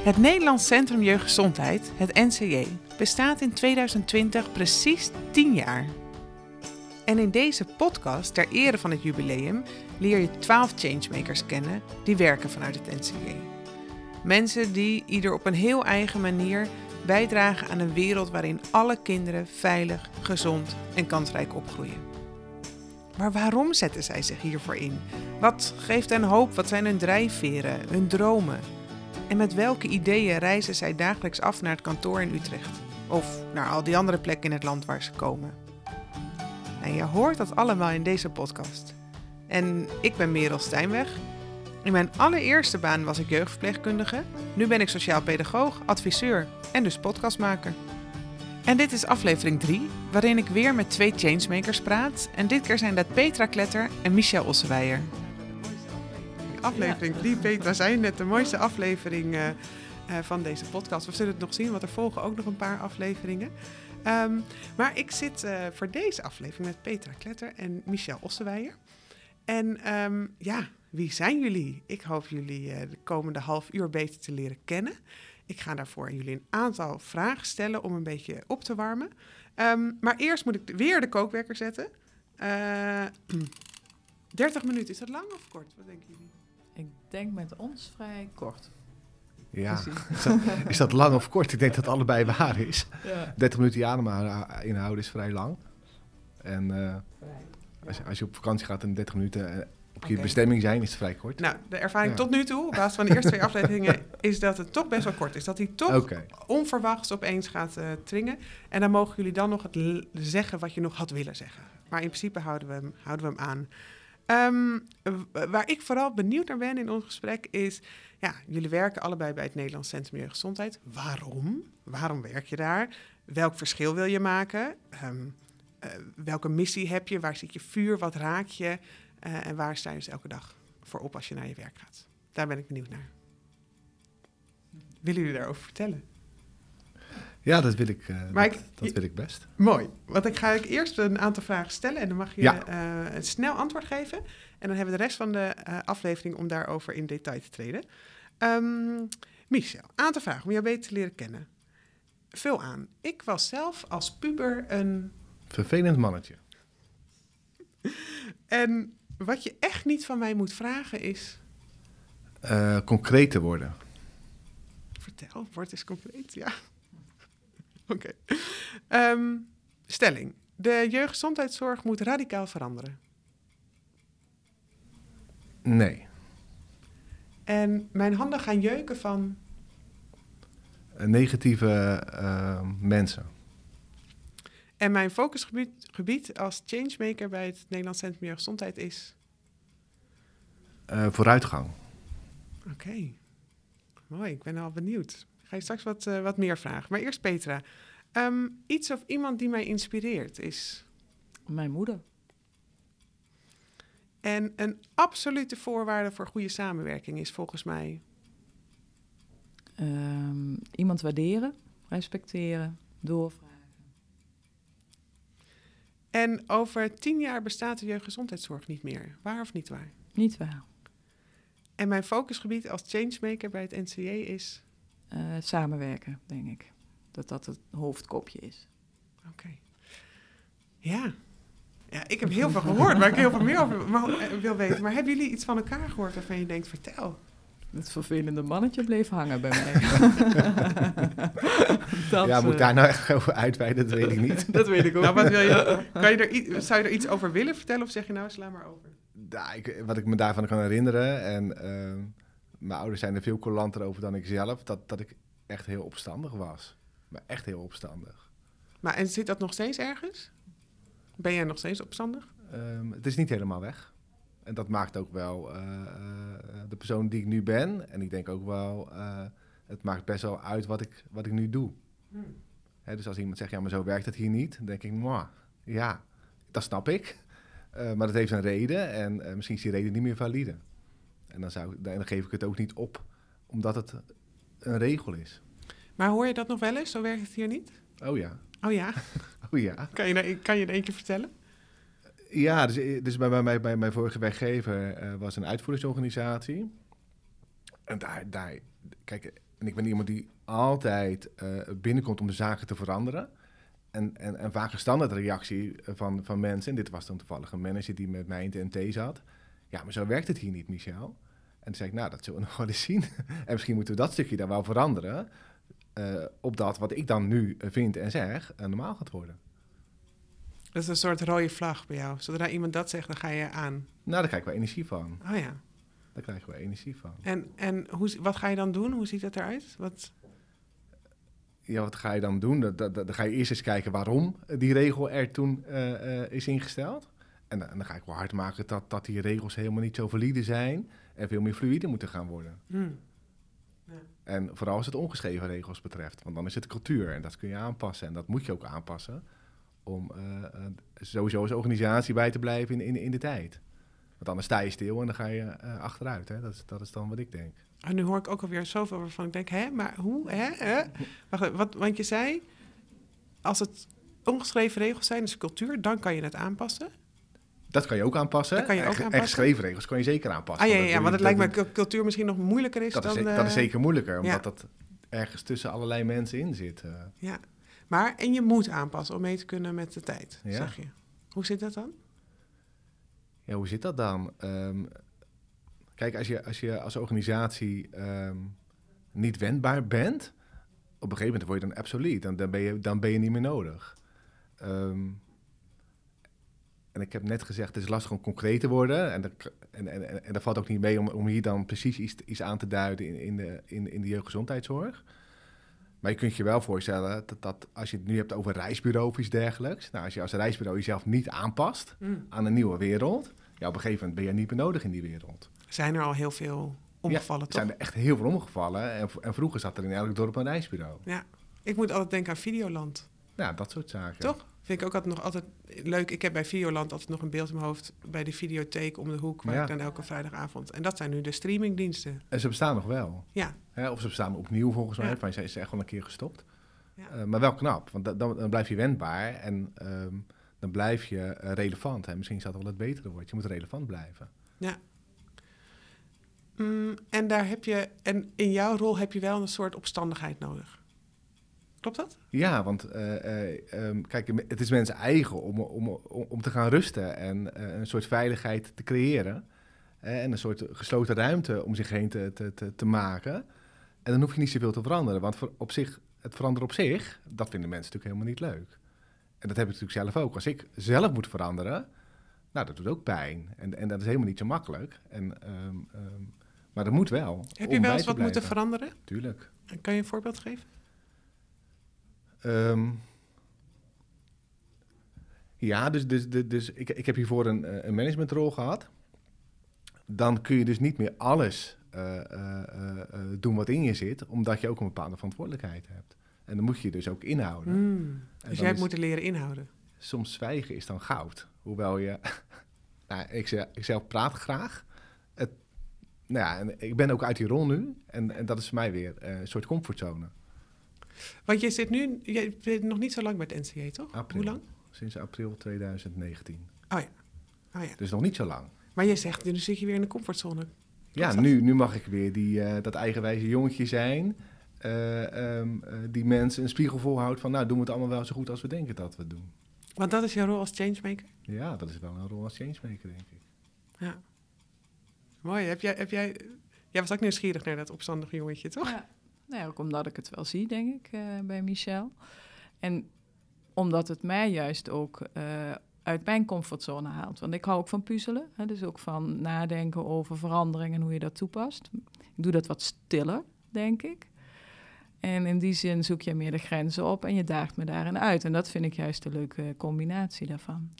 Het Nederlands Centrum Jeugdgezondheid, het NCJ, bestaat in 2020 precies 10 jaar. En in deze podcast, ter ere van het jubileum, leer je 12 changemakers kennen die werken vanuit het NCJ. Mensen die ieder op een heel eigen manier bijdragen aan een wereld waarin alle kinderen veilig, gezond en kansrijk opgroeien. Maar waarom zetten zij zich hiervoor in? Wat geeft hen hoop? Wat zijn hun drijfveren, hun dromen? En met welke ideeën reizen zij dagelijks af naar het kantoor in Utrecht? Of naar al die andere plekken in het land waar ze komen? En je hoort dat allemaal in deze podcast. En ik ben Merel Stijnweg. In mijn allereerste baan was ik jeugdverpleegkundige. Nu ben ik sociaal pedagoog, adviseur en dus podcastmaker. En dit is aflevering 3, waarin ik weer met twee changemakers praat. En dit keer zijn dat Petra Kletter en Michel Ossewijer. Aflevering 3, Petra, zijn net de mooiste aflevering uh, uh, van deze podcast. We zullen het nog zien, want er volgen ook nog een paar afleveringen. Um, maar ik zit uh, voor deze aflevering met Petra Kletter en Michel Ossewijer. En um, ja, wie zijn jullie? Ik hoop jullie de komende half uur beter te leren kennen. Ik ga daarvoor aan jullie een aantal vragen stellen om een beetje op te warmen. Um, maar eerst moet ik weer de kookwekker zetten. Uh, 30 minuten, is dat lang of kort? Wat denken jullie? Ik denk met ons vrij kort. Ja, is dat, is dat, lang of kort? Ik denk dat het allebei waar is. Ja. 30 minuten adem inhouden is vrij lang. En uh, als, je, als je op vakantie gaat in 30 minuten op je okay. bestemming zijn, is het vrij kort. Nou, de ervaring ja. tot nu toe, op basis van de eerste twee afleveringen, is dat het toch best wel kort is. Dat hij toch okay. onverwachts opeens gaat uh, tringen. En dan mogen jullie dan nog het zeggen wat je nog had willen zeggen. Maar in principe houden we hem, houden we hem aan. Um, waar ik vooral benieuwd naar ben in ons gesprek is... Ja, jullie werken allebei bij het Nederlands Centrum Jeugdgezondheid. Waarom? Waarom werk je daar? Welk verschil wil je maken? Um, uh, welke missie heb je? Waar zit je vuur? Wat raak je? Uh, en waar sta je dus elke dag voor op als je naar je werk gaat? Daar ben ik benieuwd naar. Willen jullie daarover vertellen? Ja, dat wil ik, uh, dat, ik, dat, wil ik best. Mooi. Want ik ga ik eerst een aantal vragen stellen en dan mag je ja. uh, een snel antwoord geven. En dan hebben we de rest van de uh, aflevering om daarover in detail te treden. Um, Michel, aantal vragen om jou beter te leren kennen. Vul aan. Ik was zelf als puber een... Vervelend mannetje. en wat je echt niet van mij moet vragen is... Concreet te worden. Vertel, word eens concreet, ja. Oké. Okay. Um, stelling. De jeugdgezondheidszorg moet radicaal veranderen. Nee. En mijn handen gaan jeuken van... Negatieve uh, mensen. En mijn focusgebied gebied als changemaker bij het Nederlands Centrum Jeugdgezondheid is? Uh, vooruitgang. Oké. Okay. Mooi, ik ben al benieuwd. Ga je straks wat, uh, wat meer vragen. Maar eerst Petra. Um, iets of iemand die mij inspireert is? Mijn moeder. En een absolute voorwaarde voor goede samenwerking is volgens mij? Um, iemand waarderen, respecteren, doorvragen. En over tien jaar bestaat de jeugdgezondheidszorg niet meer. Waar of niet waar? Niet waar. En mijn focusgebied als changemaker bij het NCJ is? Uh, samenwerken, denk ik. Dat dat het hoofdkopje is. Oké. Okay. Ja. Ja, ik heb heel veel gehoord waar ik heel veel meer over wil weten. Maar hebben jullie iets van elkaar gehoord waarvan je denkt, vertel? Het vervelende mannetje bleef hangen bij mij. dat, ja, moet ik daar nou echt over uitweiden? Dat weet ik niet. dat weet ik ook. Nou, wat wil je, kan je er, zou je er iets over willen vertellen of zeg je nou, sla maar over? Ja, ik, wat ik me daarvan kan herinneren, en uh, mijn ouders zijn er veel coulanter over dan ik zelf, dat, dat ik echt heel opstandig was. Maar echt heel opstandig. Maar en zit dat nog steeds ergens? Ben jij nog steeds opstandig? Um, het is niet helemaal weg. En dat maakt ook wel uh, uh, de persoon die ik nu ben. En ik denk ook wel, uh, het maakt best wel uit wat ik, wat ik nu doe. Hmm. Hè, dus als iemand zegt, ja, maar zo werkt het hier niet, dan denk ik, mwah, ja, dat snap ik. maar dat heeft een reden en misschien is die reden niet meer valide. En dan, zou, dan geef ik het ook niet op, omdat het een regel is. Maar hoor je dat nog wel eens? Zo werkt het hier niet? Oh ja. Oh ja? oh ja. Kan je, kan je in één keer vertellen? Ja, dus, dus bij, bij, bij mijn vorige werkgever uh, was een uitvoeringsorganisatie. En daar, daar, kijk, En ik ben iemand die altijd eh, binnenkomt om de zaken te veranderen. En, en, en vaak een standaardreactie van, van mensen, en dit was dan toevallig een manager die met mij in de NT zat. Ja, maar zo werkt het hier niet, Michel. En toen zei ik, nou, dat zullen we nog wel eens zien. en misschien moeten we dat stukje dan wel veranderen. Uh, opdat wat ik dan nu vind en zeg, uh, normaal gaat worden. Dat is een soort rode vlag bij jou. Zodra iemand dat zegt, dan ga je aan. Nou, daar krijg ik wel energie van. Oh ja. Daar krijg ik wel energie van. En, en hoe, wat ga je dan doen? Hoe ziet dat eruit? Wat... Ja, wat ga je dan doen? Dan, dan, dan ga je eerst eens kijken waarom die regel er toen uh, is ingesteld. En, en, dan ga ik wel hard maken dat, dat die regels helemaal niet zo valide zijn en veel meer fluide moeten gaan worden. Hmm. Ja. En vooral als het ongeschreven regels betreft. Want dan is het cultuur en dat kun je aanpassen. En dat moet je ook aanpassen om uh, sowieso als organisatie bij te blijven in, in, in de tijd. Want anders sta je stil en dan ga je uh, achteruit. Hè? Dat, is, dat is dan wat ik denk. En nu hoor ik ook alweer zoveel waarvan ik denk, hè, maar hoe, hè? hè? Wacht, wat, want je zei, als het ongeschreven regels zijn, dus cultuur, dan kan je het aanpassen. Dat kan je ook aanpassen. Dat kan je ook en, aanpassen. En geschreven regels kan je zeker aanpassen. Ah ja, ja, ja dat, want het dat, lijkt me cultuur misschien nog moeilijker is dat dan... Is, uh, dat is zeker moeilijker, omdat ja. dat ergens tussen allerlei mensen in zit. Uh. Ja, maar en je moet aanpassen om mee te kunnen met de tijd, Ja. zeg je. Hoe zit dat dan? Ja, hoe zit dat dan? Um, kijk, als je als, je als organisatie um, niet wendbaar bent, op een gegeven moment word je dan obsolet. Dan, dan, ben, je, dan ben je niet meer nodig. Um, en ik heb net gezegd, het is lastig om concreet te worden. En, dat, en, en, en dat valt ook niet mee om, om hier dan precies iets, iets aan te duiden in, in, de, in, in de jeugdgezondheidszorg. Maar je kunt je wel voorstellen dat, dat als je het nu hebt over reisbureau of iets dergelijks. Nou, als je als reisbureau jezelf niet aanpast Mm. aan een nieuwe wereld. Ja, op een gegeven moment ben je niet meer nodig in die wereld. Zijn er al heel veel omgevallen, ja, toch? zijn er echt heel veel omgevallen. En, en vroeger zat er in elk dorp een reisbureau. Ja, ik moet altijd denken aan Videoland. Ja, dat soort zaken. Toch? Vind ik ook altijd nog altijd leuk. Ik heb bij Videoland altijd nog een beeld in mijn hoofd bij de videotheek om de hoek, waar Ja. ik dan elke vrijdagavond. En dat zijn nu de streamingdiensten. En ze bestaan nog wel. Ja, Hè? Of ze bestaan opnieuw volgens mij. Van, ze is echt wel een keer gestopt. Ja. Uh, maar wel knap, want da- dan, dan blijf je wendbaar en um, dan blijf je uh, relevant. Hè? Misschien zou het wel het betere woord. Je moet relevant blijven. ja. Mm, en daar heb je, en in jouw rol heb je wel een soort opstandigheid nodig. Klopt dat? Ja, want uh, um, kijk, het is mensen eigen om, om, om, om te gaan rusten en uh, een soort veiligheid te creëren. en een soort gesloten ruimte om zich heen te, te, te, te maken. En dan hoef je niet zoveel te veranderen, want voor, op zich, het veranderen op zich, dat vinden mensen natuurlijk helemaal niet leuk. En dat heb ik natuurlijk zelf ook. Als ik zelf moet veranderen, nou, dat doet ook pijn. En, en dat is helemaal niet zo makkelijk. En, um, um, maar dat moet wel. Heb je wel eens wat moeten veranderen? Tuurlijk. Kan je een voorbeeld geven? Um, ja, dus, dus, dus, dus ik, ik heb hiervoor een, een managementrol gehad. Dan kun je dus niet meer alles uh, uh, uh, doen wat in je zit, omdat je ook een bepaalde verantwoordelijkheid hebt. En dan moet je je dus ook inhouden. Mm, dus jij hebt moeten leren inhouden. Soms zwijgen is dan goud. Hoewel je... nou, ik, zeg, ik zelf praat graag. Het, nou ja, en ik ben ook uit die rol nu. En, en dat is voor mij weer een soort comfortzone. Want je zit nu... Je bent nog niet zo lang bij het NCA, toch? April. Hoe lang? Sinds april 2019. Oh ja. Oh ja. Dus nog niet zo lang. Maar je zegt, nu zit je weer in de comfortzone. Ja, nu, nu mag ik weer die, uh, dat eigenwijze jongetje zijn. Uh, um, uh, die mensen een spiegel volhoudt van... nou, doen we het allemaal wel zo goed als we denken dat we het doen. Want dat is jouw rol als changemaker? Ja, dat is wel een rol als changemaker, denk ik. Ja. Mooi. Heb jij, heb jij, jij was ook nieuwsgierig naar dat opstandige jongetje, toch? Ja. Nou ook omdat ik het wel zie, denk ik, uh, bij Michel. En omdat het mij juist ook uh, uit mijn comfortzone haalt. Want ik hou ook van puzzelen. Hè, dus ook van nadenken over verandering en hoe je dat toepast. Ik doe dat wat stiller, denk ik. En in die zin zoek je meer de grenzen op en je daagt me daarin uit. En dat vind ik juist een leuke combinatie daarvan.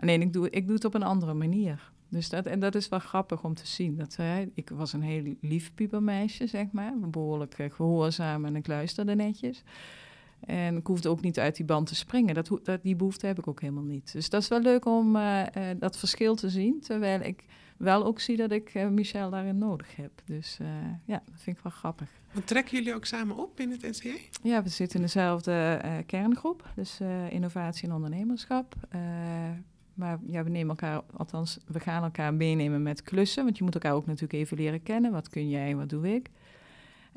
Alleen ik doe, ik doe het op een andere manier. Dus dat, en dat is wel grappig om te zien. Dat, hè, ik was een heel lief pubermeisje, zeg maar. Behoorlijk uh, gehoorzaam en ik luisterde netjes. En ik hoefde ook niet uit die band te springen. Dat, dat, die behoefte heb ik ook helemaal niet. Dus dat is wel leuk om uh, uh, dat verschil te zien. Terwijl ik wel ook zie dat ik uh, Michel daarin nodig heb. Dus ja, dat vind ik wel grappig. Want trekken jullie ook samen op in het NCA? Ja, we zitten in dezelfde kerngroep. Dus innovatie en ondernemerschap. Maar ja, we nemen elkaar, althans, we gaan elkaar meenemen met klussen. Want je moet elkaar ook natuurlijk even leren kennen. Wat kun jij, wat doe ik?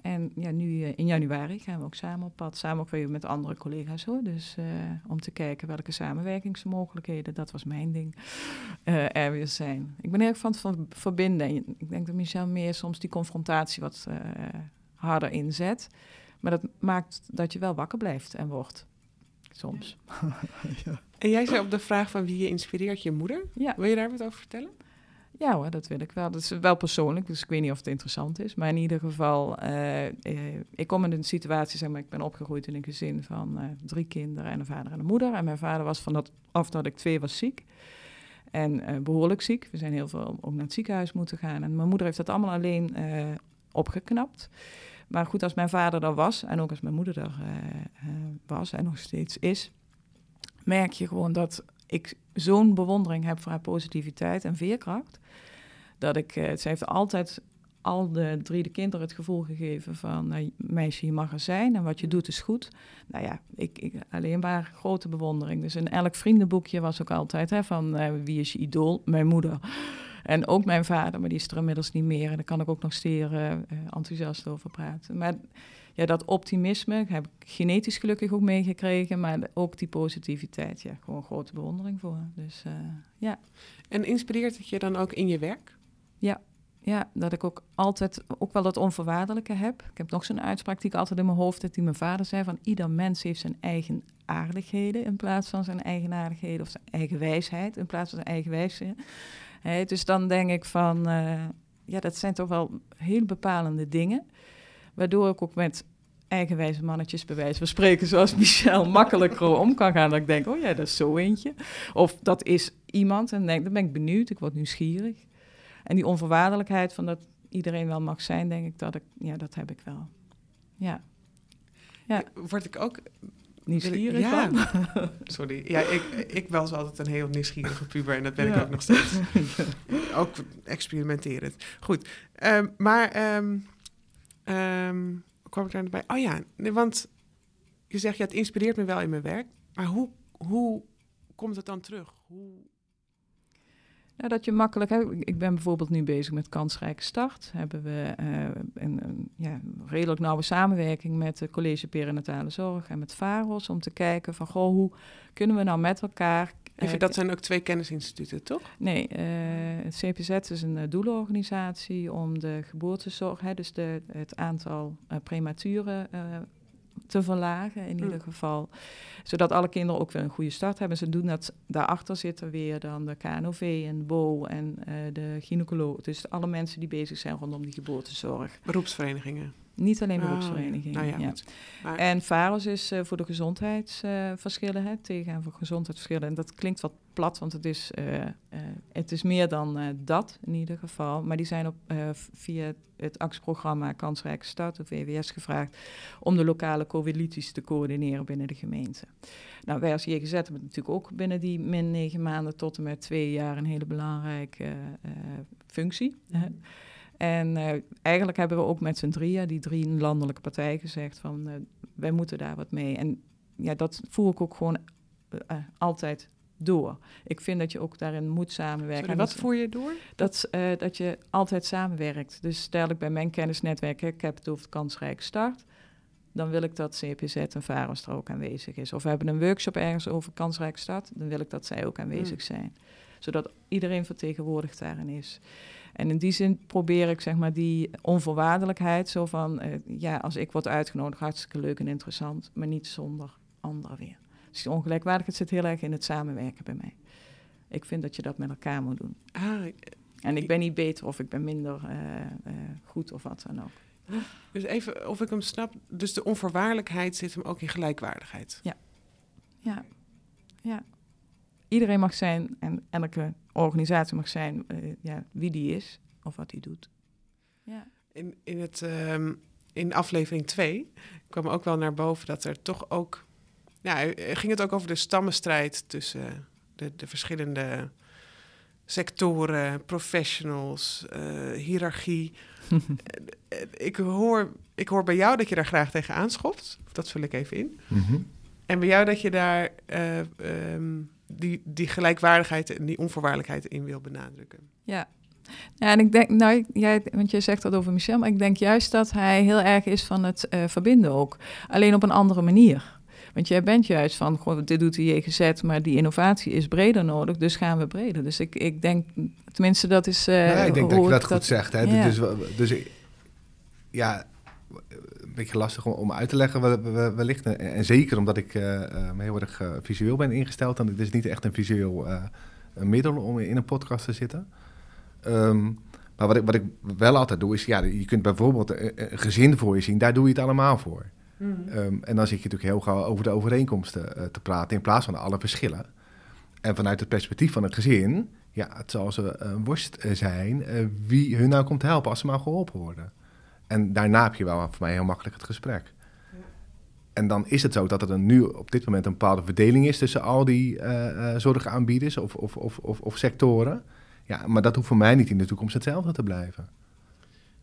En ja, nu eh, in januari gaan we ook samen op pad. Samen ook weer met andere collega's hoor. Dus eh, om te kijken welke samenwerkingsmogelijkheden, dat was mijn ding, eh, er weer zijn. Ik ben erg van het ver- verbinden. En Ik denk dat Michel meer soms die confrontatie wat harder inzet. Maar dat maakt dat je wel wakker blijft en wordt. Soms. En jij zei op de vraag van wie je inspireert, je moeder. Ja. Wil je daar wat over vertellen? Ja hoor, dat wil ik wel. Dat is wel persoonlijk, dus ik weet niet of het interessant is. Maar in ieder geval, eh, eh, ik kom in een situatie, zeg maar, ik ben opgegroeid in een gezin van eh, drie kinderen en een vader en een moeder. En mijn vader was van dat ik twee was ziek. En eh, behoorlijk ziek. We zijn heel veel ook naar het ziekenhuis moeten gaan. En mijn moeder heeft dat allemaal alleen eh, opgeknapt. Maar goed, als mijn vader er was en ook als mijn moeder er eh, eh, was en nog steeds is, merk je gewoon dat ik zo'n bewondering heb voor haar positiviteit en veerkracht. Dat ik, eh, ze heeft altijd al de drie de kinderen het gevoel gegeven van, nou, meisje, je mag er zijn en wat je doet is goed. Nou ja, ik, ik alleen maar grote bewondering. Dus in elk vriendenboekje was ook altijd hè, van, wie is je idool? Mijn moeder. En ook mijn vader, maar die is er inmiddels niet meer. En daar kan ik ook nog zeer eh, eh, enthousiast over praten. Maar ja, dat optimisme heb ik genetisch gelukkig ook meegekregen. Maar ook die positiviteit, ja, gewoon grote bewondering voor. Dus eh, ja. En inspireert het je dan ook in je werk? Ja, dat ik ook altijd ook wel dat onvoorwaardelijke heb. Ik heb nog zo'n uitspraak die ik altijd in mijn hoofd heb, die mijn vader zei van ieder mens heeft zijn eigen aardigheden in plaats van zijn eigenaardigheden of zijn eigen wijsheid in plaats van zijn eigen wijsheid. Dus dan denk ik van, eh, ja, dat zijn toch wel heel bepalende dingen, waardoor ik ook met eigenwijze mannetjes bij wijze van spreken, zoals Michel, makkelijker om kan gaan. Dat ik denk, oh ja, dat is zo eentje. Of dat is iemand en denk, dan ben ik benieuwd, ik word nieuwsgierig. En die onvoorwaardelijkheid van dat iedereen wel mag zijn, denk ik dat ik, ja, dat heb ik wel. Ja, Ja. Word ik ook... nieuwsgierig Ja. van. Sorry. Ja, ik, ik was altijd een heel nieuwsgierige puber en dat ben Ja. ik ook nog steeds. ook experimenterend. Goed. Ehm, maar ehm, hoe kwam ik daar bij? Oh ja, want je zegt, ja, het inspireert me wel in mijn werk. Maar hoe, hoe komt het dan terug? Hoe... Ja, dat je makkelijk... Hè, ik ben bijvoorbeeld nu bezig met Kansrijke Start. Hebben we eh, een, een ja, redelijk nauwe samenwerking met het College Perinatale Zorg en met VAROS... om te kijken van, goh, hoe kunnen we nou met elkaar... eh, Even, dat zijn ook twee kennisinstituten, toch? Nee, eh, het CPZ is een doelenorganisatie om de geboortezorg, hè, dus de, het aantal prematuren te verlagen in Mm. ieder geval. Zodat alle kinderen ook weer een goede start hebben. Ze doen dat, daarachter zitten weer dan de KNOV en BO en eh, de gynaecoloog. Dus alle mensen die bezig zijn rondom die geboortezorg. Beroepsverenigingen. Niet alleen Oh, beroepsverenigingen. Nou ja, En VAROS is eh, voor de gezondheidsverschillen, hè, tegen voor gezondheidsverschillen. En dat klinkt wat plat, want het is, eh, eh, het is meer dan eh, dat in ieder geval. Maar die zijn op, eh, via het actieprogramma Kansrijke Start, of VWS, gevraagd om de lokale coalities te coördineren binnen de gemeente. Nou, wij als JGZ hebben natuurlijk ook binnen die min negen maanden tot en met twee jaar een hele belangrijke eh, functie. hè. En eigenlijk hebben we ook met z'n drieën, die drie landelijke partijen, gezegd van eh, wij moeten daar wat mee. En ja, dat voel ik ook gewoon eh, altijd door. Ik vind dat je ook daarin moet samenwerken. sorry, wat voer je door? dat, eh, dat je altijd samenwerkt. Dus stel ik bij mijn kennisnetwerk, hè, ik heb het over het kansrijk start, dan wil ik dat CPZ en VAROS er ook aanwezig is. Of we hebben een workshop ergens over kansrijk start, dan wil ik dat zij ook aanwezig Mm. zijn. Zodat iedereen vertegenwoordigd daarin is. En in die zin probeer ik zeg maar die onvoorwaardelijkheid, zo van, eh, ja, als ik word uitgenodigd, hartstikke leuk en interessant, maar niet zonder anderen weer. Dus die ongelijkwaardigheid zit heel erg in het samenwerken bij mij. Ik vind dat je dat met elkaar moet doen. Ah, En ik ben niet beter of ik ben minder eh, eh, goed of wat dan ook. dus even of ik hem snap. Dus de onvoorwaardelijkheid zit hem ook in gelijkwaardigheid. Ja, ja. Iedereen mag zijn en elke organisatie mag zijn eh, ja, wie die is of wat die doet. Ja. In, in, het, ehm, in aflevering 2 kwam ook wel naar boven dat er toch ook... Ja, eh, ging het ook over de stammenstrijd tussen de, de verschillende sectoren, professionals, eh, hiërarchie. Eh, ik, hoor, ik hoor bij jou dat je daar graag tegen aanschopt. Dat vul ik even in. En bij jou dat je daar eh, ehm, die, die gelijkwaardigheid en die onvoorwaardelijkheid in wil benadrukken. Ja, Ja, en ik denk, nou, jij, want jij zegt dat over Michel, maar ik denk juist dat hij heel erg is van het uh, verbinden ook. Alleen op een andere manier. Want jij bent juist van, goh, dit doet de JGZ, maar die innovatie is breder nodig, dus gaan we breder. Dus ik, ik denk, tenminste, dat is. Uh, ja, ik denk dat je dat, goed zegt. Hè? Ja. Dus, dus ja, een beetje lastig om, om uit te leggen wellicht. En zeker omdat ik uh, heel erg visueel ben ingesteld. En het is niet echt een visueel middel om in een podcast te zitten. Um, maar wat ik, wat ik wel altijd doe is, ja, je kunt bijvoorbeeld een gezin voor je zien, daar doe je het allemaal voor. Mm. Um, en dan zit je natuurlijk heel gauw over de overeenkomsten uh, te praten in plaats van alle verschillen. En vanuit het perspectief van een gezin, ja, het zal ze een worst zijn uh, wie hun nou komt helpen als ze maar geholpen worden. En daarna heb je wel voor mij heel makkelijk het gesprek. En dan is het zo dat er nu op dit moment een bepaalde verdeling is tussen al die uh, zorgaanbieders of, of, of, of, of sectoren. Ja, maar dat hoeft voor mij niet in de toekomst hetzelfde te blijven.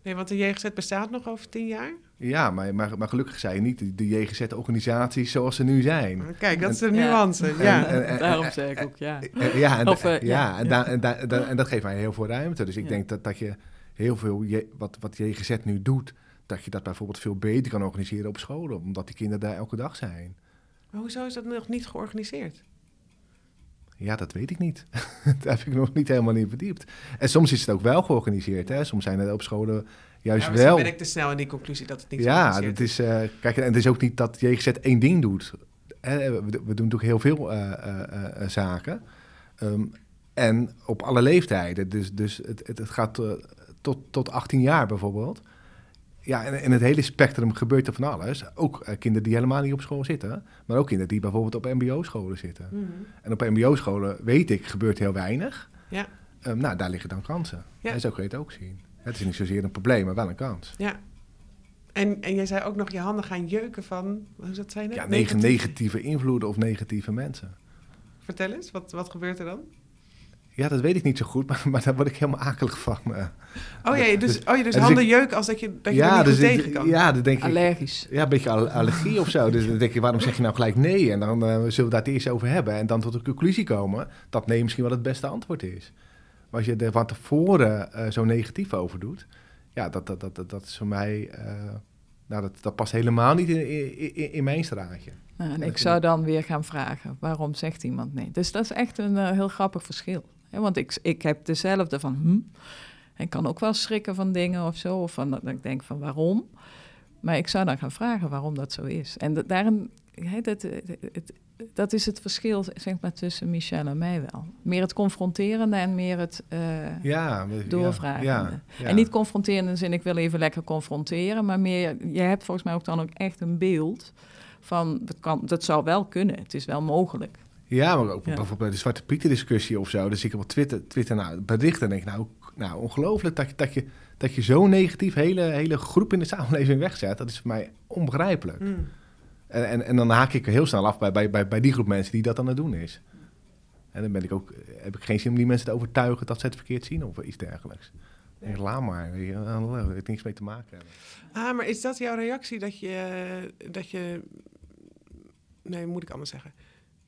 Nee, want de JGZ bestaat nog over tien jaar? Ja, maar, maar, maar gelukkig zijn niet de, de JGZ-organisaties zoals ze nu zijn. Kijk, dat is de nuance. Ja. En, Daarom zeg ik ook ja. Ja, en, of, ja, en, en, en, dat geeft mij heel veel ruimte. Dus ik denk dat, dat je heel veel, wat, wat JGZ nu doet, dat je dat bijvoorbeeld veel beter kan organiseren op scholen, omdat die kinderen daar elke dag zijn. Maar hoezo is dat nog niet georganiseerd? Ja, dat weet ik niet. Daar heb ik nog niet helemaal in verdiept. En soms is het ook wel georganiseerd. Hè? Soms zijn er op scholen juist ja, wel... ben ik te snel in die conclusie dat het niet ja, dat is. Uh, kijk, en het is ook niet dat JGZ één ding doet. Hè? We, doen natuurlijk heel veel uh, uh, zaken. Um, en op alle leeftijden. Dus, dus het, het, het gaat tot, tot 18 jaar bijvoorbeeld ja, in, in, het hele spectrum gebeurt er van alles. Ook uh, kinderen die helemaal niet op school zitten. Maar ook kinderen die bijvoorbeeld op mbo-scholen zitten. Mhm. En op mbo-scholen, weet ik, gebeurt heel weinig. Ja. Um, nou, daar liggen dan kansen. Ja. En zo kun je het ook zien. Het is niet zozeer een probleem, maar wel een kans. Ja. En, en jij zei ook nog, je handen gaan jeuken van, hoe dat zijn Ja, negatieve. negatieve invloeden of negatieve mensen. Vertel eens, wat, wat gebeurt er dan? Ja, dat weet ik niet zo goed, maar, maar daar word ik helemaal akelig van. Uh, oh ja, dus, dus, oh, ja, dus, dus handen jeuk als dat je, dat je ja, er niet dus tegen kan. Ja, dan denk ik... Allergisch. Ja, een beetje allergie of zo. Dus dan denk je, waarom zeg je nou gelijk nee? En dan uh, zullen we daar het eerst over hebben. En dan tot de conclusie komen dat nee misschien wel het beste antwoord is. Maar als je er van tevoren uh, zo negatief over doet... Ja, dat, dat, dat, dat, is voor mij... nou, dat, dat past helemaal niet in, in, in mijn straatje. Nou, en ik zou dan weer gaan vragen, waarom zegt iemand nee? Dus dat is echt een heel grappig verschil want ik, ik heb dezelfde van, hm, ik kan ook wel schrikken van dingen of zo, of van, dat ik denk van waarom. Maar ik zou dan gaan vragen waarom dat zo is. En dat, daarin, dat, het, dat is het verschil zeg maar, tussen Michel en mij wel. Meer het confronterende en meer het uh, ja, doorvragen. Ja, en niet confronterende in zin, ik wil even lekker confronteren, maar meer, je hebt volgens mij ook dan ook echt een beeld van, dat, kan, dat zou wel kunnen, het is wel mogelijk. Ja, maar ook bijvoorbeeld bij de Zwarte Pieten discussie of zo. Dus ik heb op Twitter, Twitter nou, berichten en denk nou, nou ongelooflijk dat je, dat je, dat je zo negatief hele, hele groep in de samenleving wegzet. Dat is voor mij onbegrijpelijk. Mm. En, en, en, dan haak ik heel snel af bij, bij, bij, bij die groep mensen die dat aan het doen is. En dan ben ik ook, heb ik geen zin om die mensen te overtuigen dat ze het verkeerd zien of iets dergelijks. Nee. laat maar, er heeft niks mee te maken hebben. Ah, maar is dat jouw reactie dat je, dat je, nee, moet ik anders zeggen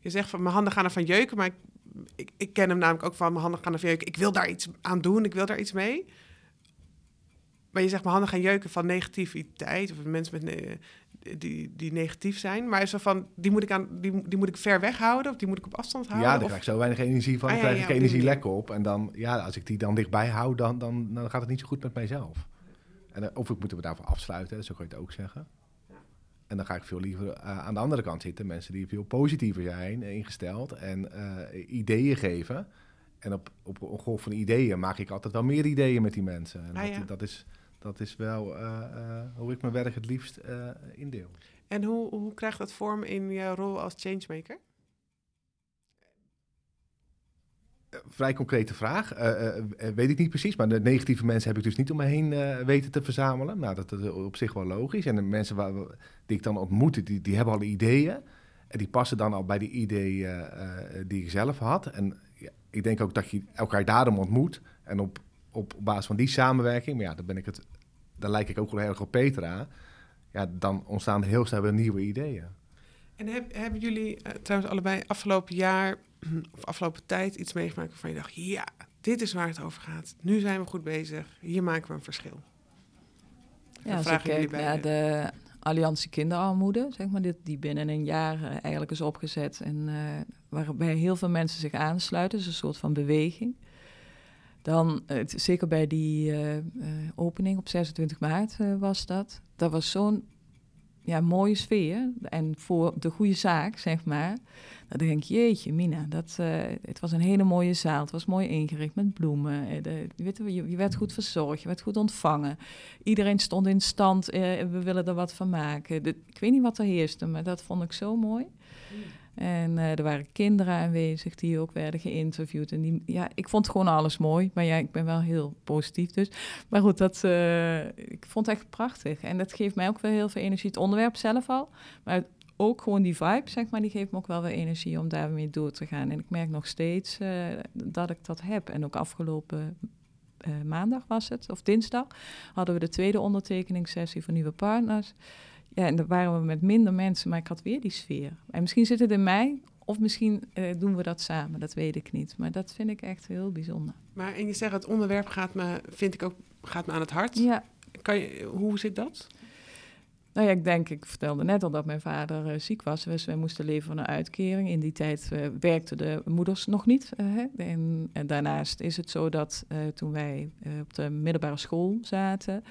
je zegt van mijn handen gaan er van jeuken, maar ik, ik, ik, ken hem namelijk ook van mijn handen gaan er van jeuken. Ik wil daar iets aan doen, ik wil daar iets mee. Maar je zegt mijn handen gaan jeuken van negativiteit of mensen met die, die negatief zijn. Maar zo van, die moet, ik aan, die, die moet ik ver weghouden of die moet ik op afstand houden? Ja, daar krijg ik zo weinig energie van. Ah, dan krijg ik energie lekker op. En dan, ja, als ik die dan dichtbij hou, dan, dan, dan gaat het niet zo goed met mijzelf. En, eh, of ik moeten we daarvoor afsluiten, zo kan je het ook zeggen. En dan ga ik veel liever uh, aan de andere kant zitten. Mensen die veel positiever zijn ingesteld en uh, ideeën geven. En op, op een golf van ideeën maak ik altijd wel meer ideeën met die mensen. En ah, dat, dat, is, dat is wel uh, hoe ik mijn werk het liefst indeel. En hoe, hoe krijgt dat vorm in jouw rol als changemaker? Vrij concrete vraag. Uh, uh, weet ik niet precies, maar de negatieve mensen heb ik dus niet om me heen weten te verzamelen. Nou, dat is op zich wel logisch. En de mensen waar, die ik dan ontmoet, die, die hebben al ideeën. En die passen dan al bij die ideeën die ik zelf had. En ik denk ook dat je elkaar daarom ontmoet. En op, op basis van die samenwerking, maar ja, dan ben ik het, dan lijk ik ook wel heel erg op Petra. Ja, dan ontstaan heel snel weer nieuwe ideeën. En heb, hebben jullie trouwens allebei afgelopen jaar of afgelopen tijd iets meegemaakt waarvan je dacht, ja, dit is waar het over gaat. Nu zijn we goed bezig. Hier maken we een verschil. Ja, als ik kijk naar de Alliantie Kinderarmoede, zeg maar, die, die binnen een jaar eh, eigenlijk is opgezet en uh, waarbij heel veel mensen zich aansluiten, is een soort van beweging. Dan, uh, zeker bij die opening op 26 maart was dat, dat was zo'n ja, mooie sfeer en voor de goede zaak, zeg maar. Dan denk ik, jeetje, Mina, dat, uh, het was een hele mooie zaal. Het was mooi ingericht met bloemen. Eh, je, je, je, werd goed verzorgd, je werd goed ontvangen. Iedereen stond in stand, uh, we willen er wat van maken. Ik weet niet wat er heerste, maar dat vond ik zo mooi. En uh, er waren kinderen aanwezig die ook werden geïnterviewd. En die, ja, ik vond gewoon alles mooi. Maar ja, ik ben wel heel positief dus. Maar goed, dat, uh, ik vond het echt prachtig. En dat geeft mij ook wel heel veel energie. Het onderwerp zelf al. Maar ook gewoon die vibe, zeg maar, die geeft me ook wel weer energie om daarmee door te gaan. En ik merk nog steeds uh, dat ik dat heb. En ook afgelopen maandag was het, of dinsdag, hadden we de tweede ondertekeningssessie voor nieuwe partners. Ja, en dan waren we met minder mensen, maar ik had weer die sfeer. En misschien zit het in mij, of misschien uh, doen we dat samen, dat weet ik niet. Maar dat vind ik echt heel bijzonder. Maar en je zegt, het onderwerp gaat me, vind ik ook, gaat me aan het hart. Ja. Kan je, hoe zit dat? Nou ja, ik denk, ik vertelde net al dat mijn vader uh, ziek was. Dus wij moesten leven van een uitkering. In die tijd uh, werkten de moeders nog niet. Uh, en, en, daarnaast is het zo dat toen wij op de middelbare school zaten...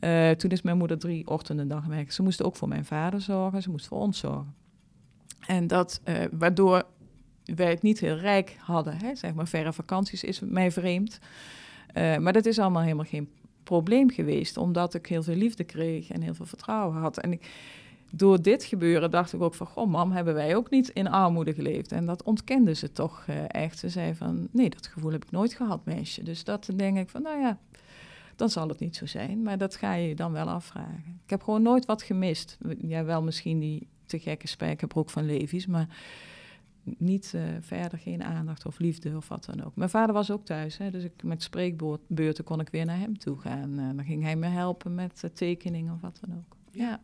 Uh, toen is mijn moeder drie ochtenden dag werken. Ze moest ook voor mijn vader zorgen, ze moest voor ons zorgen. En dat, uh, waardoor wij het niet heel rijk hadden. Hè? Zeg maar, verre vakanties is mij vreemd. Uh, maar dat is allemaal helemaal geen probleem geweest, omdat ik heel veel liefde kreeg en heel veel vertrouwen had. En ik, door dit gebeuren dacht ik ook van, goh mam, hebben wij ook niet in armoede geleefd? En dat ontkende ze toch echt. Ze zei van, nee, dat gevoel heb ik nooit gehad, meisje. Dus dat denk ik van, nou ja, dan zal het niet zo zijn. Maar dat ga je dan wel afvragen. Ik heb gewoon nooit wat gemist. Ja, wel misschien die te gekke spijkerbroek van Levi's, maar niet uh, verder geen aandacht of liefde of wat dan ook. Mijn vader was ook thuis, hè, dus ik, met spreekbeurten kon ik weer naar hem toe gaan. Uh, dan ging hij me helpen met uh, tekeningen of wat dan ook. Ja.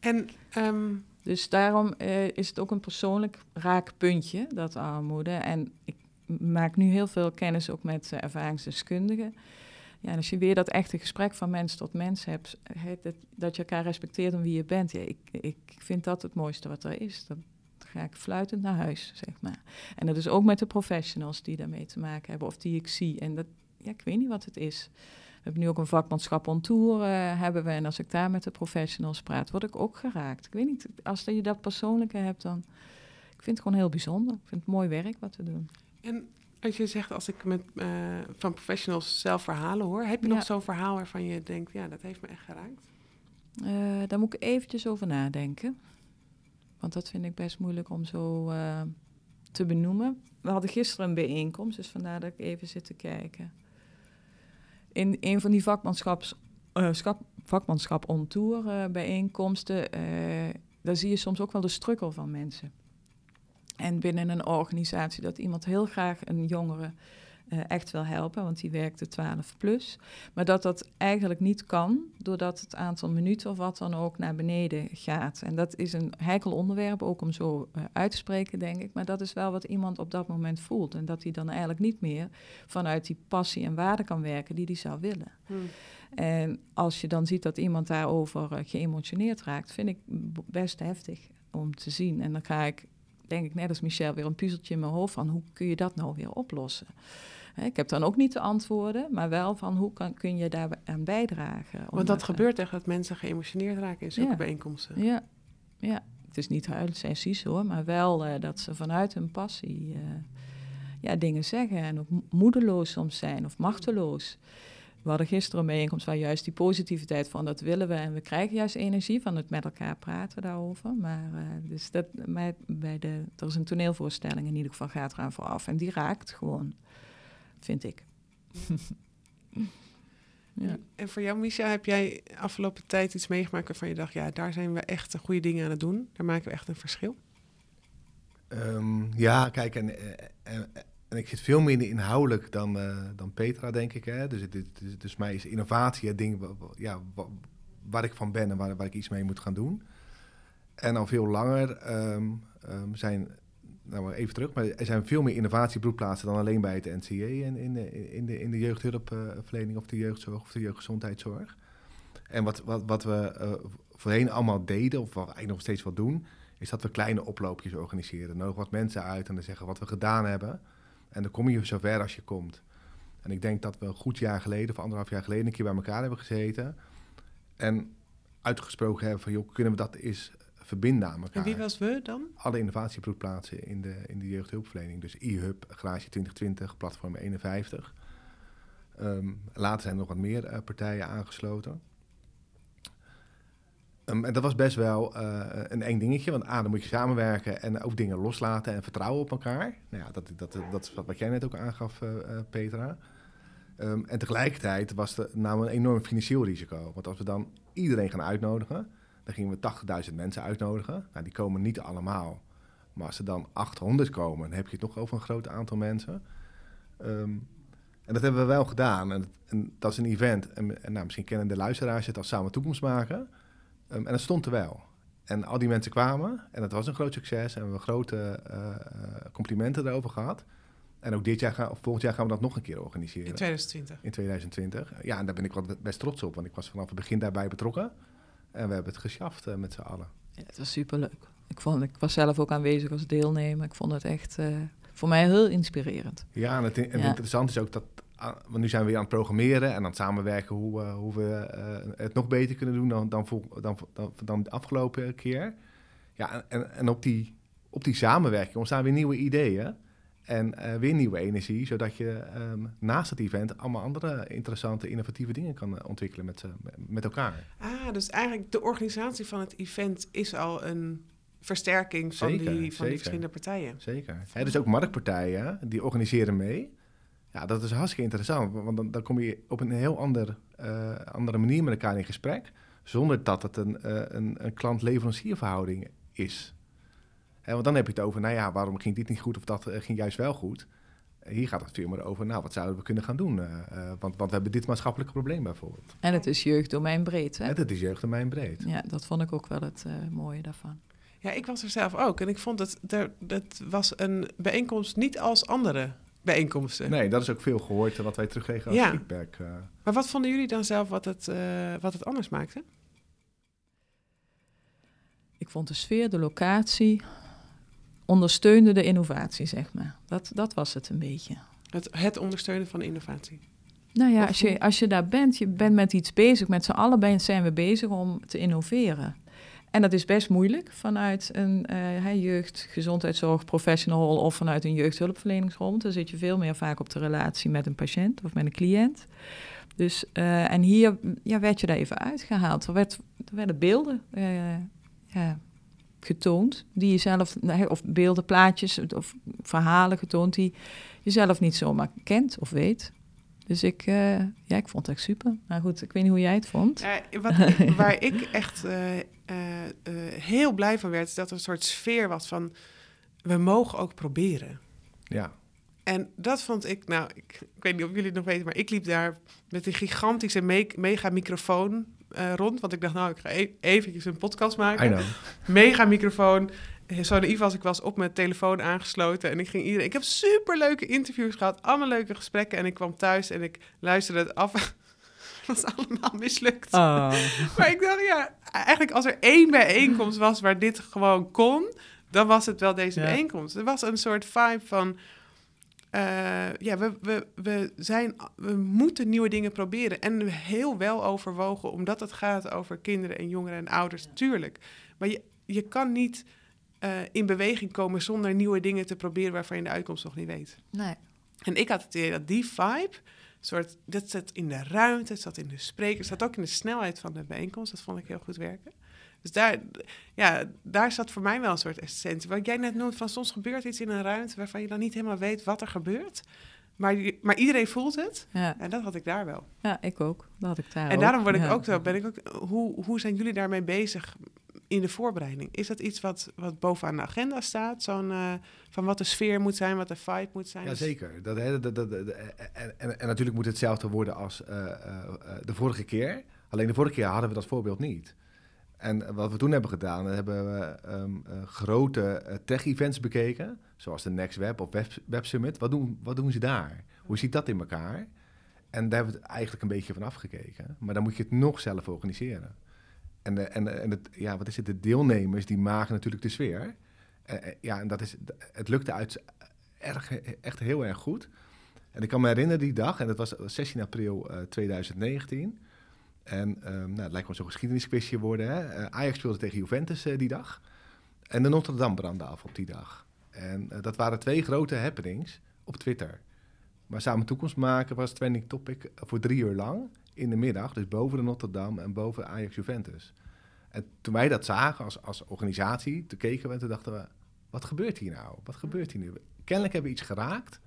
En, um... Dus daarom is het ook een persoonlijk raakpuntje, dat armoede. En ik maak nu heel veel kennis ook met ervaringsdeskundigen. Ja, en als je weer dat echte gesprek van mens tot mens hebt, dat, dat je elkaar respecteert om wie je bent, ja, ik, ik vind dat het mooiste wat er is. Dan ga ik fluitend naar huis, zeg maar. En dat is ook met de professionals die daarmee te maken hebben, of die ik zie. En dat, ja, ik weet niet wat het is. We hebben nu ook een vakmanschap on tour, uh, hebben we. En als ik daar met de professionals praat, word ik ook geraakt. Ik weet niet, als je dat persoonlijke hebt, dan... Ik vind het gewoon heel bijzonder. Ik vind het mooi werk wat we doen. En als je zegt, als ik met, uh, van professionals zelf verhalen hoor, heb je ja. nog zo'n verhaal waarvan je denkt, ja, dat heeft me echt geraakt? Uh, daar moet ik eventjes over nadenken. Want dat vind ik best moeilijk om zo uh, te benoemen. We hadden gisteren een bijeenkomst, dus vandaar dat ik even zit te kijken. In een van die vakmanschaps, schap, vakmanschap on tour bijeenkomsten, daar zie je soms ook wel de strukkel van mensen. En binnen een organisatie dat iemand heel graag een jongere uh, echt wil helpen, want die werkte 12 plus. Maar dat dat eigenlijk niet kan, doordat het aantal minuten of wat dan ook naar beneden gaat. En dat is een heikel onderwerp, ook om zo uh, uit te spreken, denk ik. Maar dat is wel wat iemand op dat moment voelt. En dat hij dan eigenlijk niet meer vanuit die passie en waarde kan werken die hij zou willen. Hmm. En als je dan ziet dat iemand daarover uh, geëmotioneerd raakt, vind ik best heftig om te zien. En dan ga ik denk ik net als Michel weer een puzzeltje in mijn hoofd van hoe kun je dat nou weer oplossen. Ik heb dan ook niet de antwoorden, maar wel van hoe kan, kun je daar aan bijdragen. Want dat gebeurt echt dat mensen geëmotioneerd raken in zulke ja. bijeenkomsten. Ja, ja. Het is niet huilsessies hoor, maar wel uh, dat ze vanuit hun passie uh, ja, dingen zeggen en ook moedeloos soms zijn of machteloos. We hadden gisteren een bijeenkomst waar juist die positiviteit van dat willen we en we krijgen juist energie van het met elkaar praten daarover. Maar, uh, dus dat, bij, bij de, er is een toneelvoorstelling in ieder geval gaat eraan vooraf en die raakt gewoon, vind ik. ja. En voor jou, Misha, heb jij afgelopen tijd iets meegemaakt waarvan je dacht, ja, daar zijn we echt goede dingen aan het doen. Daar maken we echt een verschil. Um, ja, kijk, en, en, en ik zit veel minder inhoudelijk dan, uh, dan Petra, denk ik. Hè? Dus, het, het, dus mij is innovatie het ding ja, waar ik van ben en waar, waar ik iets mee moet gaan doen. En al veel langer um, um, zijn nou even terug, maar er zijn veel meer innovatiebroedplaatsen dan alleen bij het NCJ in, in, de, in, de, in de jeugdhulpverlening of de jeugdzorg of de jeugdgezondheidszorg. En wat, wat, wat we uh, voorheen allemaal deden, of wat we eigenlijk nog steeds wel doen, is dat we kleine oploopjes organiseren. Nodig wat mensen uit en dan zeggen wat we gedaan hebben. En dan kom je zover als je komt. En ik denk dat we een goed jaar geleden, of anderhalf jaar geleden, een keer bij elkaar hebben gezeten. En uitgesproken hebben van, joh, kunnen we dat eens verbinden aan elkaar. En wie was we dan? Alle innovatiebroedplaatsen in de, in de jeugdhulpverlening. Dus e-hub, Garage 2020, Platform 51. Um, later zijn er nog wat meer uh, partijen aangesloten. Um, en dat was best wel uh, een eng dingetje, want A, dan moet je samenwerken en ook dingen loslaten en vertrouwen op elkaar. Nou ja, dat, dat, dat is wat jij net ook aangaf, uh, Petra. Um, en tegelijkertijd was er nou een enorm financieel risico. Want als we dan iedereen gaan uitnodigen, dan gingen we 80.000 mensen uitnodigen. Nou, die komen niet allemaal. Maar als er dan 800 komen, dan heb je het nog over een groot aantal mensen. Um, en dat hebben we wel gedaan. En, dat is een event. En, en nou, misschien kennen de luisteraars het als Samen Toekomst maken. Um, en dat stond er wel. En al die mensen kwamen. En het was een groot succes. En we hebben grote uh, complimenten erover gehad. En ook dit jaar, gaan, of volgend jaar gaan we dat nog een keer organiseren. In 2020. In 2020. Ja, en daar ben ik wel best trots op. Want ik was vanaf het begin daarbij betrokken. En we hebben het geschaft uh, met z'n allen. Ja, het was superleuk. Ik, vond, ik was zelf ook aanwezig als deelnemer. Ik vond het echt uh, voor mij heel inspirerend. Ja, en het, en ja. interessant is ook dat... Want nu zijn we weer aan het programmeren en aan het samenwerken hoe, uh, hoe we het nog beter kunnen doen dan, dan, dan, dan, dan de afgelopen keer. Ja, en, en op, die, op die samenwerking ontstaan weer nieuwe ideeën. En uh, weer nieuwe energie, zodat je um, naast het event allemaal andere interessante, innovatieve dingen kan uh, ontwikkelen met, uh, met elkaar. Ah, dus eigenlijk de organisatie van het event is al een versterking van, zeker, die, van zeker. die verschillende partijen. Zeker. Hè, dus ook marktpartijen, die organiseren mee. Ja, dat is hartstikke interessant, want dan, dan kom je op een heel ander, andere manier met elkaar in gesprek, zonder dat het een, een, een klant-leverancierverhouding is. En want dan heb je het over, nou ja, waarom ging dit niet goed of dat uh, ging juist wel goed. Hier gaat het veel meer over, nou, wat zouden we kunnen gaan doen? Uh, uh, want, want we hebben dit maatschappelijke probleem bijvoorbeeld. En het is jeugddomeinbreed, hè? En het is jeugddomeinbreed. Ja, dat vond ik ook wel het mooie daarvan. Ja, ik was er zelf ook. En ik vond het, het was een bijeenkomst niet als andere bijeenkomsten. Nee, dat is ook veel gehoord wat wij terugkregen als ja. feedback. Maar wat vonden jullie dan zelf wat het, wat het anders maakte? Ik vond de sfeer, de locatie, ondersteunde de innovatie, zeg maar. Dat, dat was het een beetje. Het, het ondersteunen van de innovatie. Nou ja, als je, als je daar bent, je bent met iets bezig, met z'n allen zijn we bezig om te innoveren. En dat is best moeilijk vanuit een uh, jeugd, of vanuit een jeugdhulpverleningsrol. Dan zit je veel meer vaak op de relatie met een patiënt of met een cliënt. Dus, uh, en hier ja, werd je daar even uitgehaald. Er, werd, er werden beelden uh, ja, getoond, die je zelf, of beelden, plaatjes of verhalen getoond die je zelf niet zomaar kent of weet. Dus ik, uh, ja, ik vond het echt super. Maar goed, ik weet niet hoe jij het vond. Wat ik, waar ik echt uh, uh, heel blij van werd, is dat er een soort sfeer was van, we mogen ook proberen. Ja. En dat vond ik, nou, ik, ik weet niet of jullie het nog weten, maar ik liep daar met een gigantische me mega microfoon uh, rond. Want ik dacht, nou, ik ga e eventjes een podcast maken. Mega microfoon. Zo naïef als ik was, op mijn telefoon aangesloten. En ik ging iedereen... Ik heb super leuke interviews gehad. Allemaal leuke gesprekken. En ik kwam thuis en ik luisterde het af. dat was allemaal mislukt. Oh. maar ik dacht, ja, eigenlijk als er één bijeenkomst was waar dit gewoon kon... dan was het wel deze ja. bijeenkomst. Er was een soort vibe van... Uh, ja, we, we, we, zijn, we moeten nieuwe dingen proberen. En heel wel overwogen, omdat het gaat over kinderen en jongeren en ouders, tuurlijk. Maar je, je kan niet uh, in beweging komen zonder nieuwe dingen te proberen waarvan je de uitkomst nog niet weet. Nee. En ik had het idee dat die vibe, soort, dat zat in de ruimte, het zat in de sprekers, het zat ook in de snelheid van de bijeenkomst. Dat vond ik heel goed werken. Dus daar, ja, daar zat voor mij wel een soort essentie. Wat jij net noemt, van soms gebeurt iets in een ruimte waarvan je dan niet helemaal weet wat er gebeurt. Maar, maar iedereen voelt het. Ja. En dat had ik daar wel. Ja, ik ook. Dat had ik daar En ook. daarom word ik ja. ook zo. Ben ik ook, hoe, hoe zijn jullie daarmee bezig in de voorbereiding? Is dat iets wat, wat bovenaan de agenda staat? Zo'n uh, van wat de sfeer moet zijn, wat de vibe moet zijn? Jazeker. Dat, dat, dat, dat, en, en, en, natuurlijk moet het hetzelfde worden als uh, uh, de vorige keer. Alleen de vorige keer hadden we dat voorbeeld niet. En wat we toen hebben gedaan, hebben we um, uh, grote uh, tech-events bekeken. zoals de Next Web of Web, Web Summit. Wat doen, wat doen ze daar? Hoe ziet dat in elkaar? En daar hebben we het eigenlijk een beetje van afgekeken. Maar dan moet je het nog zelf organiseren. En, de, en, en het, ja, wat is het? De deelnemers die maken natuurlijk de sfeer. ja, en dat is, het lukte uit, erg, echt heel erg goed. En ik kan me herinneren die dag, en dat was 16 april 2019. En um, nou, het lijkt wel zo'n geschiedenisquizje worden. Hè? Uh, Ajax speelde tegen Juventus uh, die dag. En de Notre-Dame brandde af op die dag. En uh, dat waren twee grote happenings op Twitter. Maar samen toekomst maken was trending topic voor drie uur lang in de middag. Dus boven de Notre-Dame en boven Ajax Juventus. En toen wij dat zagen als, als organisatie, toen keken en toen dachten we... Wat gebeurt hier nou? Wat gebeurt hier nu? Kennelijk hebben we iets geraakt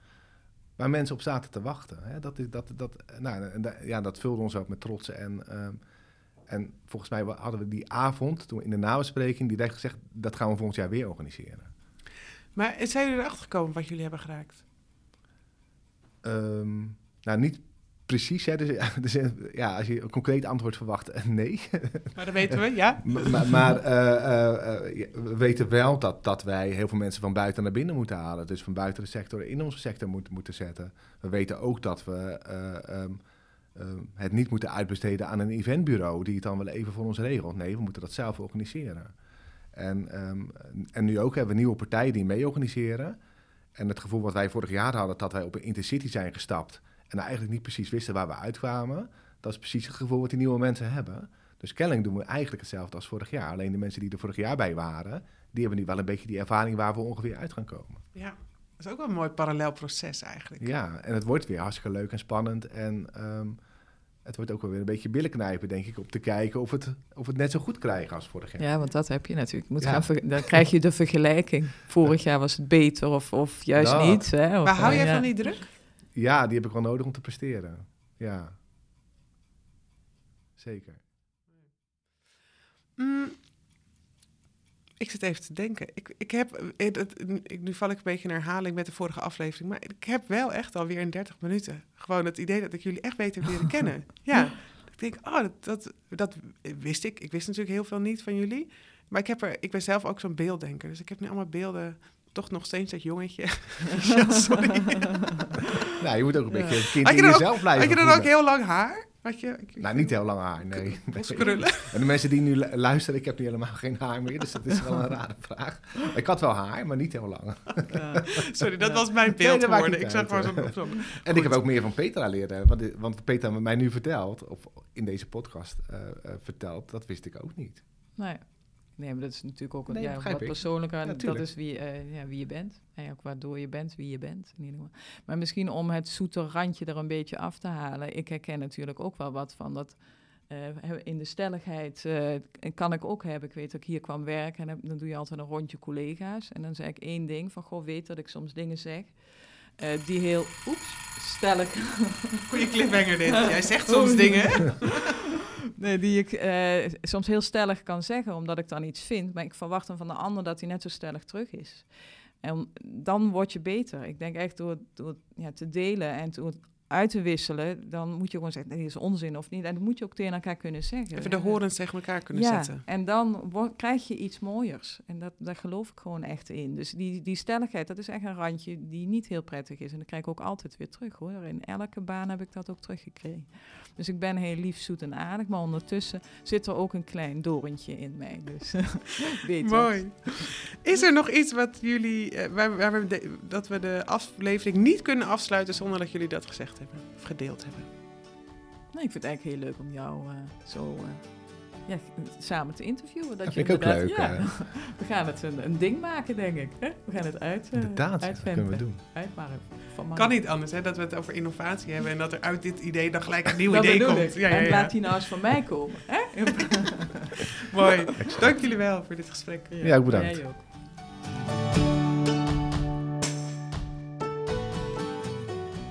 waar mensen op zaten te wachten. Hè? Dat, is, dat, dat, nou, ja, dat vulde ons ook met trots. En, ehm, en volgens mij hadden we die avond, toen in de nabespreking, direct gezegd... dat gaan we volgend jaar weer organiseren. Maar zijn jullie erachter gekomen wat jullie hebben geraakt? Ehm, nou, niet precies. Hè. Dus, dus, ja, als je een concreet antwoord verwacht, eh, nee. Maar dat weten we, ja. maar, maar uh, uh, we weten wel dat, dat wij heel veel mensen van buiten naar binnen moeten halen. Dus van buiten de sector in onze sector moeten, moeten zetten. We weten ook dat we um, um, het niet moeten uitbesteden aan een eventbureau die het dan wel even voor ons regelt. Nee, we moeten dat zelf organiseren. En, um, en nu ook hebben we nieuwe partijen die mee organiseren. En het gevoel wat wij vorig jaar hadden, dat wij op een intercity zijn gestapt en eigenlijk niet precies wisten waar we uitkwamen. Dat is precies het gevoel wat die nieuwe mensen hebben. Dus kennelijk doen we eigenlijk hetzelfde als vorig jaar. Alleen de mensen die er vorig jaar bij waren, die hebben nu wel een beetje die ervaring waar we ongeveer uit gaan komen. Ja, dat is ook wel een mooi parallel proces eigenlijk. Ja, en het wordt weer hartstikke leuk en spannend. En um, het wordt ook wel weer een beetje billen knijpen, denk ik, om te kijken of het, of het net zo goed krijgen als vorig jaar. Ja, want dat heb je natuurlijk. Moet ja. gaan dan krijg je de vergelijking. Vorig jaar was het beter of, of juist dat. niet. Hè? Of, maar hou jij ja. van die druk? Ja, die heb ik wel nodig om te presteren. Ja. Zeker. Mm, ik zit even te denken. Ik, ik heb, het, ik, nu val ik een beetje in herhaling met de vorige aflevering, maar ik heb wel echt alweer in 30 minuten gewoon het idee dat ik jullie echt beter leren kennen. Ja. Ik denk, oh, dat, dat, dat wist ik. Ik wist natuurlijk heel veel niet van jullie. Maar ik, heb er, ik ben zelf ook zo'n beelddenker. Dus ik heb nu allemaal beelden toch nog steeds dat jongetje. ja, sorry. nou, je moet ook een beetje het kind in jezelf blijven Had je dan ook heel lang haar? Had je, nou, niet heel lang haar, nee. krullen. En de mensen die nu luisteren, ik heb nu helemaal geen haar meer, dus dat is wel een rare vraag. Ik had wel haar, maar niet heel lang. sorry, dat was mijn beeld nee, geworden. Ik zag zo. En ik heb ook meer van Petra leren, want, want Petra mij nu vertelt, of in deze podcast uh, uh, vertelt, dat wist ik ook niet. Nee. Nee, maar dat is natuurlijk ook nee, ja, wat persoonlijker. Dat is wie, uh, ja, wie je bent. En ook waardoor je bent wie je bent. In ieder geval. Maar misschien om het zoete randje er een beetje af te halen. Ik herken natuurlijk ook wel wat van dat. Uh, in de stelligheid uh, kan ik ook hebben. Ik weet dat ik hier kwam werken en dan doe je altijd een rondje collega's. En dan zeg ik één ding van, goh, weet dat ik soms dingen zeg. die heel, oeps, stellig. Goeie cliffhanger dit. Jij zegt soms dingen. nee, die ik uh, soms heel stellig kan zeggen, omdat ik dan iets vind. Maar ik verwacht dan van de ander dat hij net zo stellig terug is. En dan word je beter. Ik denk echt door, door ja, te delen en door uit te wisselen, dan moet je gewoon zeggen, nee, is onzin of niet. En dat moet je ook tegen elkaar kunnen zeggen. Even de horens tegen elkaar kunnen ja, zetten. En dan krijg je iets mooiers. En dat, daar geloof ik gewoon echt in. Dus die, die stelligheid, dat is echt een randje die niet heel prettig is. En dat krijg ik ook altijd weer terug hoor. In elke baan heb ik dat ook teruggekregen. Dus ik ben heel lief, zoet en aardig. Maar ondertussen zit er ook een klein dorentje in mij. Dus weet Mooi. Is er nog iets wat jullie, uh, waar, waar we dat we de aflevering niet kunnen afsluiten zonder dat jullie dat gezegd hebben of gedeeld hebben? Nou, ik vind het eigenlijk heel leuk om jou uh, zo uh, ja, samen te interviewen. Dat, dat je vind ik ook leuk. Ja, we gaan het een, een, ding maken, denk ik. Hè? We gaan het uit, uh, Inderdaad, dat kunnen we doen. Van kan niet anders, hè, dat we het over innovatie hebben en dat er uit dit idee dan gelijk een nieuw idee komt. Ja, ja, en laat die nou eens van mij komen. Hè? Mooi. Dank jullie wel voor dit gesprek. Ja, ook bedankt. Jij ook.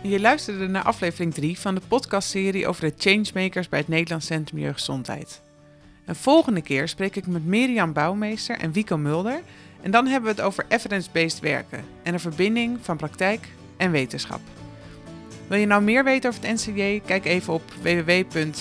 Je luisterde naar aflevering 3 van de podcastserie over de changemakers bij het Nederlands Centrum Jeugdgezondheid. En volgende keer spreek ik met Mirjam Bouwmeester en Wico Mulder. En dan hebben we het over evidence-based werken en de verbinding van praktijk en wetenschap. Wil je nou meer weten over het NCJ? Kijk even op www.ncj.nl.